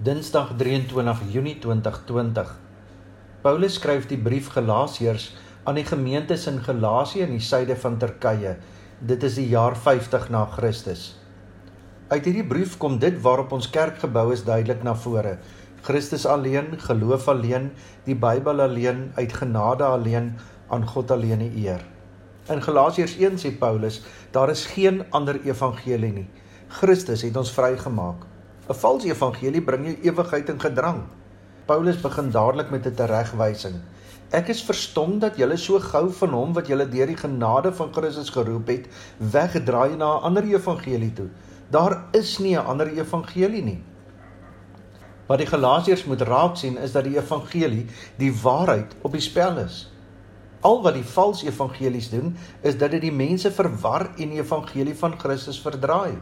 Dinsdag 23 Junie 2020. Paulus skryf die brief Galasiërs aan die gemeentes in Galasië in die suide van Turkye. Dit is die jaar 50 na Christus. Uit hierdie brief kom dit waarop ons kerk gebou is duidelik na vore. Christus alleen, geloof alleen, die Bybel alleen, uit genade alleen, aan God alleen die eer. In Galasiërs 1 sê Paulus, daar is geen ander evangelie nie. Christus het ons vrygemaak. 'n Valse evangelie bring jou ewigheid in gedrang. Paulus begin dadelik met 'n teregwysing. Ek is verstom dat julle so gou van hom wat julle deur die genade van Christus geroep het, weggedraai na 'n ander evangelie toe. Daar is nie 'n ander evangelie nie. Wat die Galasiërs moet raak sien is dat die evangelie, die waarheid op die spel is. Al wat die valse evangelies doen, is dat dit die mense verwar en die evangelie van Christus verdraai.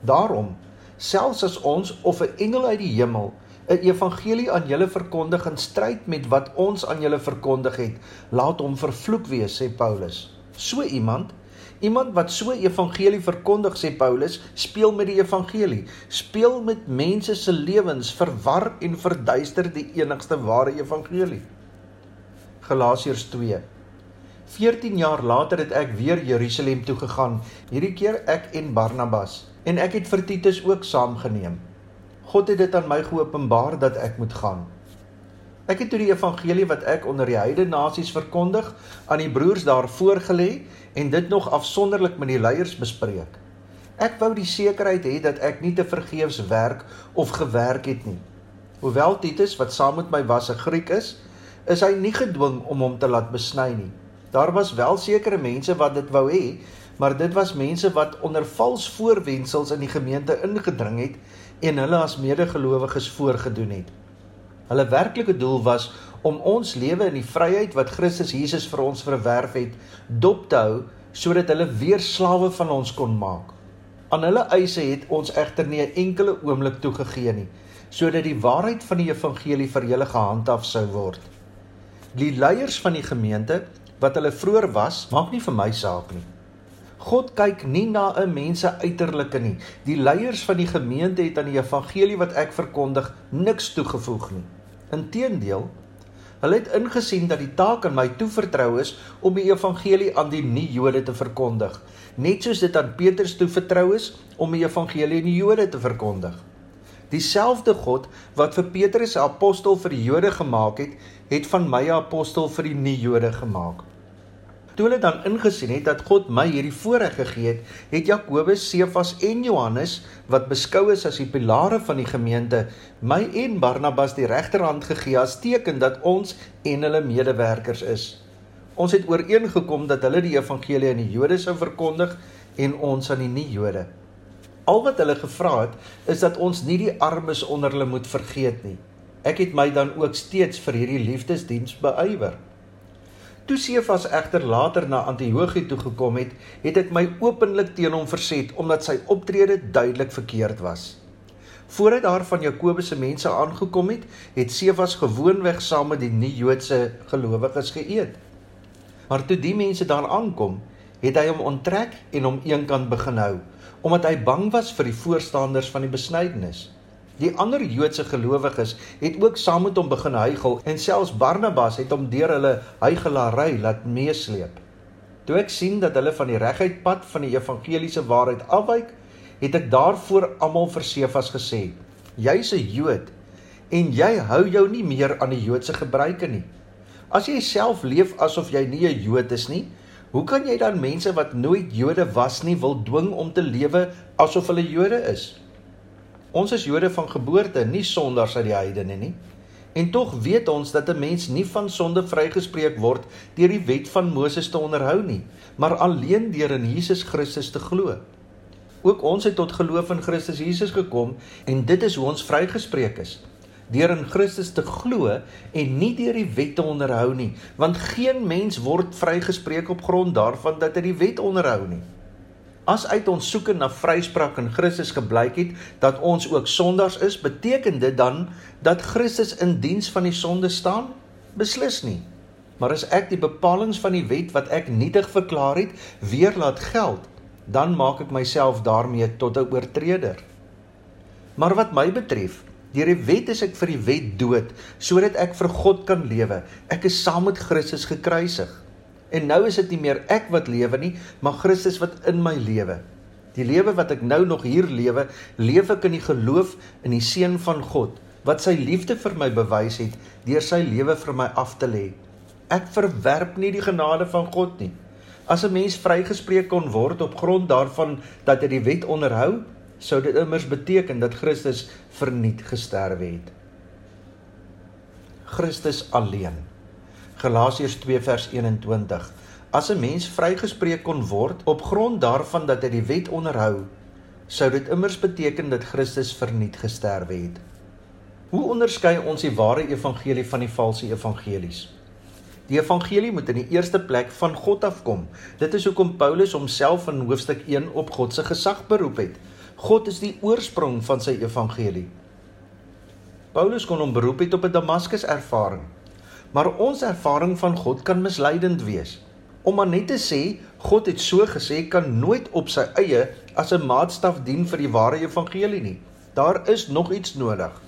Daarom selfs as ons of 'n engel uit die hemel 'n evangelie aan julle verkondig in stryd met wat ons aan julle verkondig het, laat hom vervloek wees, sê Paulus. So iemand, iemand wat so evangelie verkondig, sê Paulus, speel met die evangelie, speel met mense se lewens, verwar en verduister die enigste ware evangelie. Galasiërs 2 14 jaar later het ek weer Jerusalem toe gegaan, hierdie keer ek en Barnabas en ek het vir Titus ook saamgeneem. God het dit aan my geopenbaar dat ek moet gaan. Ek het toe die evangelie wat ek onder die heidene nasies verkondig aan die broers daar voorgelê en dit nog afsonderlik met die leiers bespreek. Ek wou die sekerheid hê dat ek nie te vergeefs werk of gewerk het nie. Hoewel Titus wat saam met my was 'n Griek is, is hy nie gedwing om hom te laat besny nie. Daar was wel sekere mense wat dit wou hê, maar dit was mense wat onder vals voorwendsels in die gemeente ingedring het en hulle as medegelowiges voorgedoen het. Hulle werklike doel was om ons lewe in die vryheid wat Christus Jesus vir ons verwerf het, dop te hou sodat hulle weer slawe van ons kon maak. Aan hulle eise het ons egter nie 'n enkele oomblik toegegee nie, sodat die waarheid van die evangelie vir julle gehandhaaf sou word. Die leiers van die gemeente wat hulle vroeër was, maak nie vir my saak nie. God kyk nie na 'n mens se uiterlike nie. Die leiers van die gemeente het aan die evangelie wat ek verkondig niks toegevoeg nie. Inteendeel, hulle het ingesien dat die taak aan my toevertrou is om die evangelie aan die nie-Jode te verkondig, net soos dit aan Petrus toevertrou is om die evangelie aan die Jode te verkondig. Dieselfde God wat vir Petrus 'n apostel vir die Jode gemaak het, het van my 'n apostel vir die nie-Jode gemaak. Toe hulle dan ingesien het dat God my hierdie voorreg gegee het, het Jakobus, Sefas en Johannes wat beskou is as die pilare van die gemeente, my en Barnabas die regterhand gegee as teken dat ons en hulle medewerkers is. Ons het ooreengekom dat hulle die evangelie aan die Jode sou verkondig en ons aan die nie-Jode. Al wat hulle gevra het, is dat ons nie die armes onder hulle moet vergeet nie. Ek het my dan ook steeds vir hierdie liefdesdiens beywer. Toe Sefas egter later na Antiochië toe gekom het, het ek my openlik teen hom verset omdat sy optrede duidelik verkeerd was. Voordat daar van Jakobus se mense aangekom het, het Sefas gewoonweg saam met die nie-Joodse gelowiges geëet. Maar toe die mense daar aankom, het hy hom onttrek en hom eenkant begin hou, omdat hy bang was vir die voorstanders van die besnydenis. Die ander Joodse gelowiges het ook saam met hom begin huigel en selfs Barnabas het hom deur hulle huigelary laat meesleep. Toe ek sien dat hulle van die reguit pad van die evangeliese waarheid afwyk, het ek daarvoor almal vir Sefas gesê: "Jy's 'n Jood en jy hou jou nie meer aan die Joodse gebruike nie. As jy self leef asof jy nie 'n Jood is nie, hoe kan jy dan mense wat nooit Jode was nie wil dwing om te lewe asof hulle Jode is?" Ons is Jode van geboorte, nie sondaars uit die heidene nie. En tog weet ons dat 'n mens nie van sonde vrygespreek word deur die wet van Moses te onderhou nie, maar alleen deur in Jesus Christus te glo. Ook ons het tot geloof in Christus Jesus gekom en dit is hoe ons vrygespreek is. Deur in Christus te glo en nie deur die wet te onderhou nie, want geen mens word vrygespreek op grond daarvan dat hy die wet onderhou nie. As uit ons soeke na vryspraak in Christus gebleik het dat ons ook sondaars is, beteken dit dan dat Christus in diens van die sonde staan? Beslis nie. Maar as ek die bepalinge van die wet wat ek nietig verklaar het, weer laat geld, dan maak ek myself daarmee tot 'n oortreder. Maar wat my betref, Deur die wet is ek vir die wet dood sodat ek vir God kan lewe. Ek is saam met Christus gekruisig. En nou is dit nie meer ek wat lewe nie, maar Christus wat in my lewe. Die lewe wat ek nou nog hier lewe, leef ek in die geloof in die seun van God wat sy liefde vir my bewys het deur sy lewe vir my af te lê. Ek verwerp nie die genade van God nie. As 'n mens vrygespreek kon word op grond daarvan dat hy die wet onderhou, sou dit immers beteken dat Christus verniet gesterwe het. Christus alleen. Galasiërs 2 vers 21. As 'n mens vrygespreek kon word op grond daarvan dat hy die wet onderhou, sou dit immers beteken dat Christus verniet gesterwe het. Hoe onderskei ons die ware evangelie van die valse evangelies? Die evangelie moet in die eerste plek van God afkom. Dit is hoekom Paulus homself in hoofstuk 1 op God se gesag beroep het. God is die oorsprong van sy evangelie. Paulus kon hom beroep het op 'n Damaskus ervaring. Maar ons ervaring van God kan misleidend wees. Om maar net te sê God het so gesê kan nooit op sy eie as 'n maatstaf dien vir die ware evangelie nie. Daar is nog iets nodig.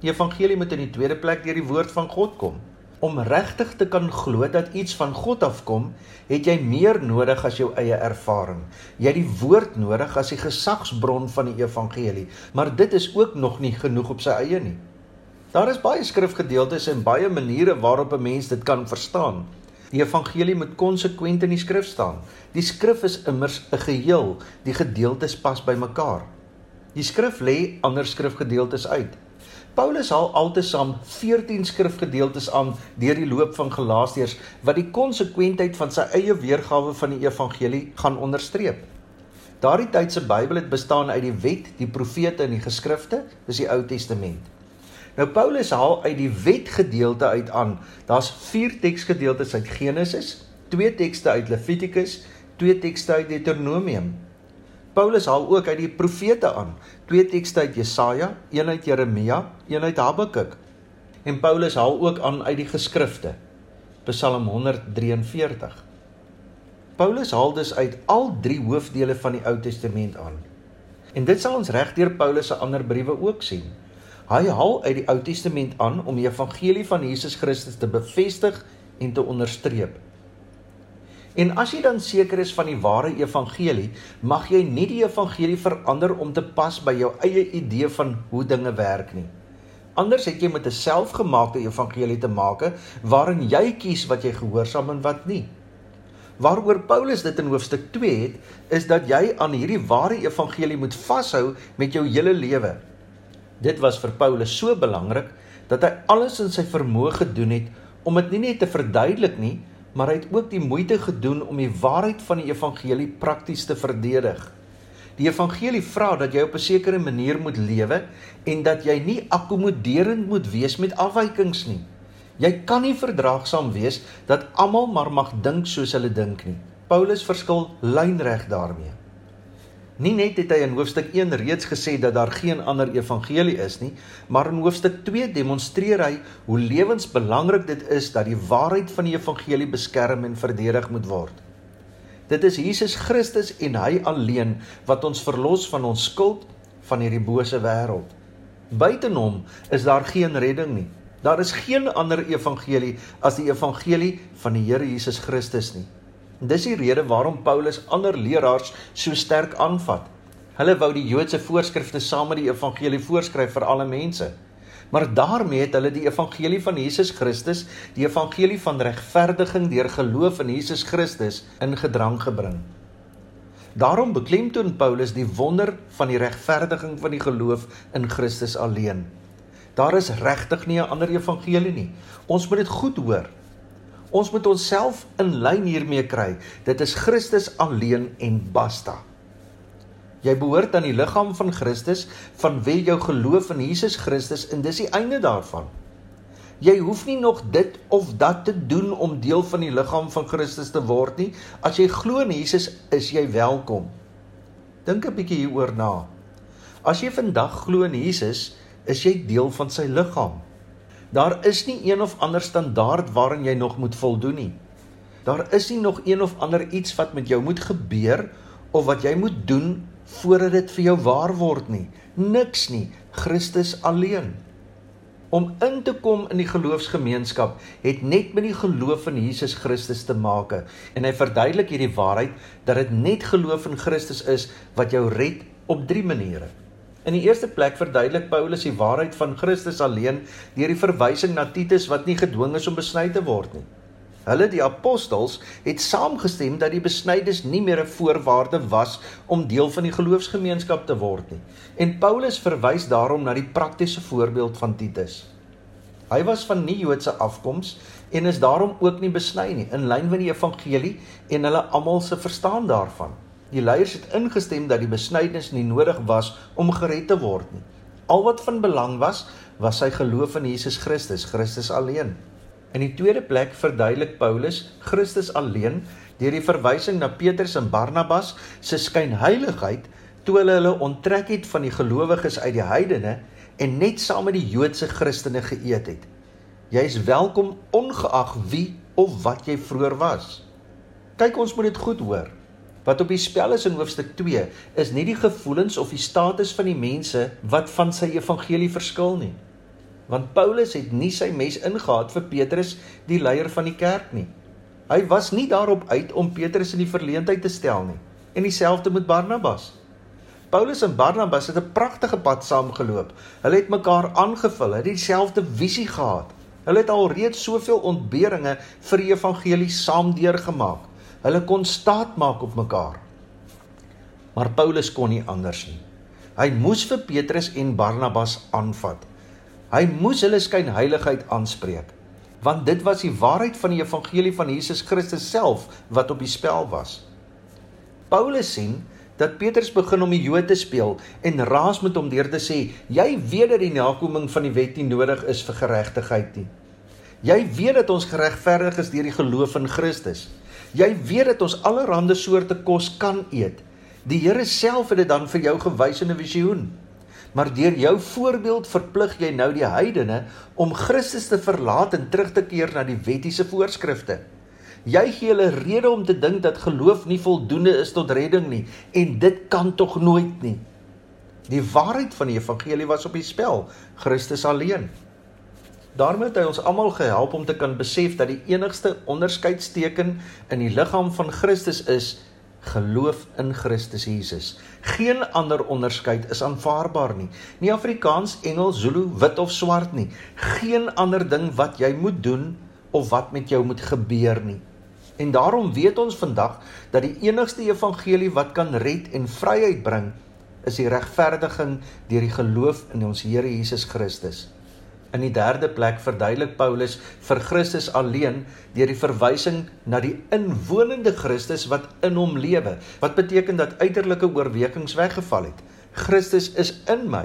Die evangelie moet in die tweede plek deur die woord van God kom. Om regtig te kan glo dat iets van God afkom, het jy meer nodig as jou eie ervaring. Jy het die woord nodig as die gesagsbron van die evangelie, maar dit is ook nog nie genoeg op sy eie nie. Daar is baie skrifgedeeltes en baie maniere waarop 'n mens dit kan verstaan. Die evangelie moet konsekwent in die skrif staan. Die skrif is immers 'n geheel. Die gedeeltes pas by mekaar. Die skrif lê ander skrifgedeeltes uit. Paulus haal altesaam 14 skrifgedeeltes aan deur die loop van Galasiërs wat die konsekwentheid van sy eie weergawe van die evangelie gaan onderstreep. Daardie tyd se Bybel het bestaan uit die wet, die profete en die geskrifte, dis die Ou Testament. Nou Paulus haal uit die wetgedeelte uit aan. Daar's 4 teksgedeeltes uit Genesis, 2 tekste uit Levitikus, 2 tekste uit Deuteronomium. Paulus haal ook uit die profete aan, 2 tekste uit Jesaja, 1 uit Jeremia, 1 uit Habakuk. En Paulus haal ook aan uit die geskrifte. Psalm 143. Paulus haal dus uit al drie hoofdele van die Ou Testament aan. En dit sal ons reg deur Paulus se ander briewe ook sien. Hy haal uit die Ou Testament aan om die evangelie van Jesus Christus te bevestig en te onderstreep. En as jy dan seker is van die ware evangelie, mag jy nie die evangelie verander om te pas by jou eie idee van hoe dinge werk nie. Anders het jy met 'n selfgemaakte evangelie te maak waarin jy kies wat jy gehoorsaam en wat nie. Waaroor Paulus dit in hoofstuk 2 het, is dat jy aan hierdie ware evangelie moet vashou met jou hele lewe. Dit was vir Paulus so belangrik dat hy alles in sy vermoë gedoen het om dit nie net te verduidelik nie, maar hy het ook die moeite gedoen om die waarheid van die evangelie prakties te verdedig. Die evangelie vra dat jy op 'n sekere manier moet lewe en dat jy nie akkommoderend moet wees met afwykings nie. Jy kan nie verdraagsaam wees dat almal maar mag dink soos hulle dink nie. Paulus verskil lynreg daarmee. Nie net het hy in hoofstuk 1 reeds gesê dat daar geen ander evangelie is nie, maar in hoofstuk 2 demonstreer hy hoe lewensbelangrik dit is dat die waarheid van die evangelie beskerm en verdedig moet word. Dit is Jesus Christus en hy alleen wat ons verlos van ons skuld van hierdie bose wêreld. Buiten hom is daar geen redding nie. Daar is geen ander evangelie as die evangelie van die Here Jesus Christus nie. Dis die rede waarom Paulus ander leraars so sterk aanvat. Hulle wou die Joodse voorskrifte saam met die evangelie voorskryf vir alle mense. Maar daarmee het hulle die evangelie van Jesus Christus, die evangelie van regverdiging deur geloof in Jesus Christus in gedrang gebring. Daarom beklemtoon Paulus die wonder van die regverdiging van die geloof in Christus alleen. Daar is regtig nie 'n ander evangelie nie. Ons moet dit goed hoor. Ons moet onsself in lyn hiermee kry. Dit is Christus alleen en basta. Jy behoort aan die liggaam van Christus van wie jou geloof in Jesus Christus en dis die einde daarvan. Jy hoef nie nog dit of dat te doen om deel van die liggaam van Christus te word nie. As jy glo in Jesus, is jy welkom. Dink 'n bietjie hieroor na. As jy vandag glo in Jesus, is jy deel van sy liggaam. Daar is nie een of ander standaard waaraan jy nog moet voldoen nie. Daar is nie nog een of ander iets wat met jou moet gebeur of wat jy moet doen voordat dit vir jou waar word nie. Niks nie, Christus alleen. Om in te kom in die geloofsgemeenskap het net met die geloof in Jesus Christus te maak en hy verduidelik hierdie waarheid dat dit net geloof in Christus is wat jou red op drie maniere. In die eerste plek verduidelik Paulus die waarheid van Christus alleen deur die verwysing na Titus wat nie gedwing is om besny te word nie. Hulle die apostels het saamgestem dat die besnyding nie meer 'n voorwaarde was om deel van die geloofsgemeenskap te word nie. En Paulus verwys daarom na die praktiese voorbeeld van Titus. Hy was van nie-Joodse afkoms en is daarom ook nie besny nie in lyn met die evangelie en hulle almal se verstaan daarvan. Die leiers het ingestem dat die besnyding nie nodig was om gered te word nie. Al wat van belang was, was sy geloof in Jesus Christus, Christus alleen. In die tweede plek verduidelik Paulus Christus alleen deur die verwysing na Petrus en Barnabas se skynheiligheid toe hulle hulle onttrek het van die gelowiges uit die heidene en net saam met die Joodse Christene geëet het. Jy is welkom ongeag wie of wat jy vroeër was. Kyk, ons moet dit goed hoor. Wat op die spel is in hoofstuk 2 is nie die gevoelens of die status van die mense wat van sy evangelie verskil nie want Paulus het nie sy mes ingehaat vir Petrus die leier van die kerk nie. Hy was nie daarop uit om Petrus in die verleentheid te stel nie en dieselfde met Barnabas. Paulus en Barnabas het 'n pragtige pad saamgeloop. Hulle het mekaar aangevul, het dieselfde visie gehad. Hulle het alreeds soveel ontberinge vir die evangelie saam deurgemaak. Hulle kon staat maak op mekaar. Maar Paulus kon nie anders nie. Hy moes vir Petrus en Barnabas aanvat. Hy moes hulle skynheiligheid aanspreek, want dit was die waarheid van die evangelie van Jesus Christus self wat op die spel was. Paulus sien dat Petrus begin om die Jood te speel en raas met hom deur te sê: "Jy weet dat die nakoming van die wet nie nodig is vir geregtigheid nie. Jy weet dat ons geregverdig is deur die geloof in Christus. Jy weet dat ons allerlei soorte kos kan eet. Die Here self het dit dan vir jou gewys in 'n visioen." maar deur jou voorbeeld verplig jy nou die heidene om Christus te verlaat en terug te keer na die wettiese voorskrifte. Jy gee hulle rede om te dink dat geloof nie voldoende is tot redding nie en dit kan tog nooit nie. Die waarheid van die evangelie was op die spel, Christus alleen. Daarmee het hy ons almal gehelp om te kan besef dat die enigste onderskeidsteken in die liggaam van Christus is geloof in Christus Jesus. Geen ander onderskeid is aanvaarbaar nie. Nie Afrikaans, Engels, Zulu, wit of swart nie. Geen ander ding wat jy moet doen of wat met jou moet gebeur nie. En daarom weet ons vandag dat die enigste evangelie wat kan red en vryheid bring, is die regverdiging deur die geloof in ons Here Jesus Christus. In die derde plek verduidelik Paulus vir Christus alleen deur die verwysing na die inwonende Christus wat in hom lewe. Wat beteken dat uiterlike oorwegings weggeval het. Christus is in my.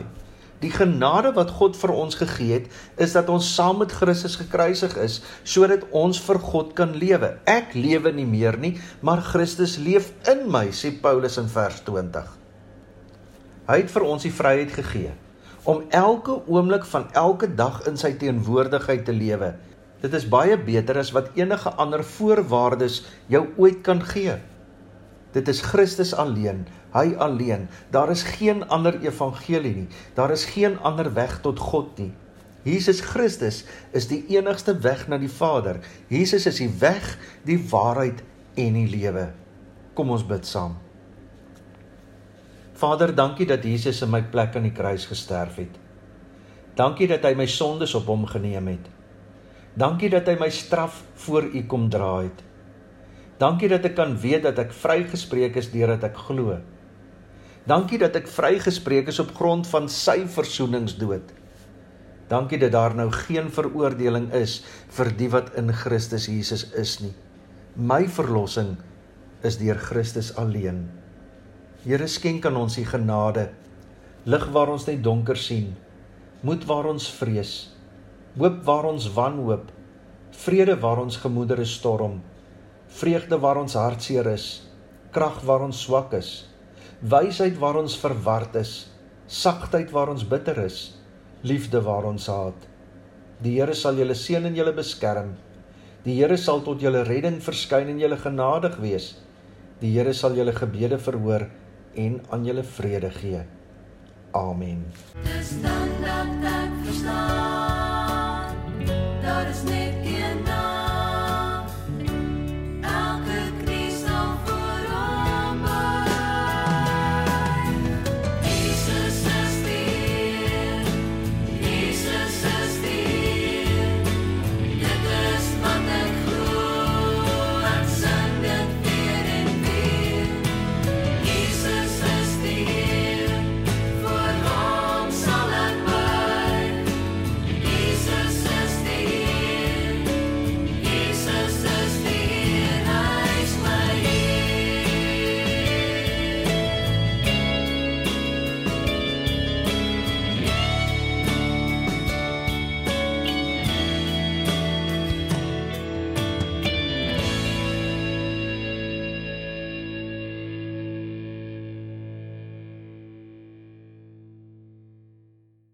Die genade wat God vir ons gegee het, is dat ons saam met Christus gekruisig is sodat ons vir God kan lewe. Ek lewe nie meer nie, maar Christus leef in my, sê Paulus in vers 20. Hy het vir ons die vryheid gegee om elke oomblik van elke dag in sy teenwoordigheid te lewe. Dit is baie beter as wat enige ander voorwaardes jou ooit kan gee. Dit is Christus alleen, hy alleen. Daar is geen ander evangelie nie. Daar is geen ander weg tot God nie. Jesus Christus is die enigste weg na die Vader. Jesus is die weg, die waarheid en die lewe. Kom ons bid saam. Vader, dankie dat Jesus in my plek aan die kruis gesterf het. Dankie dat hy my sondes op hom geneem het. Dankie dat hy my straf voor U kom dra het. Dankie dat ek kan weet dat ek vrygespreek is deurdat ek glo. Dankie dat ek vrygespreek is op grond van sy versoeningsdood. Dankie dat daar nou geen veroordeling is vir die wat in Christus Jesus is nie. My verlossing is deur Christus alleen. Here skenk aan ons die genade. Lig waar ons net donker sien. Moed waar ons vrees. Hoop waar ons wanhoop. Vrede waar ons gemoedere storm. Vreugde waar ons hartseer is. Krag waar ons swak is. Wysheid waar ons verward is. Sagtheid waar ons bitter is. Liefde waar ons haat. Die Here sal julle seën en julle beskerm. Die Here sal tot julle redding verskyn en julle genadig wees. Die Here sal julle gebede verhoor en aan julle vrede gee. Amen. Dis dan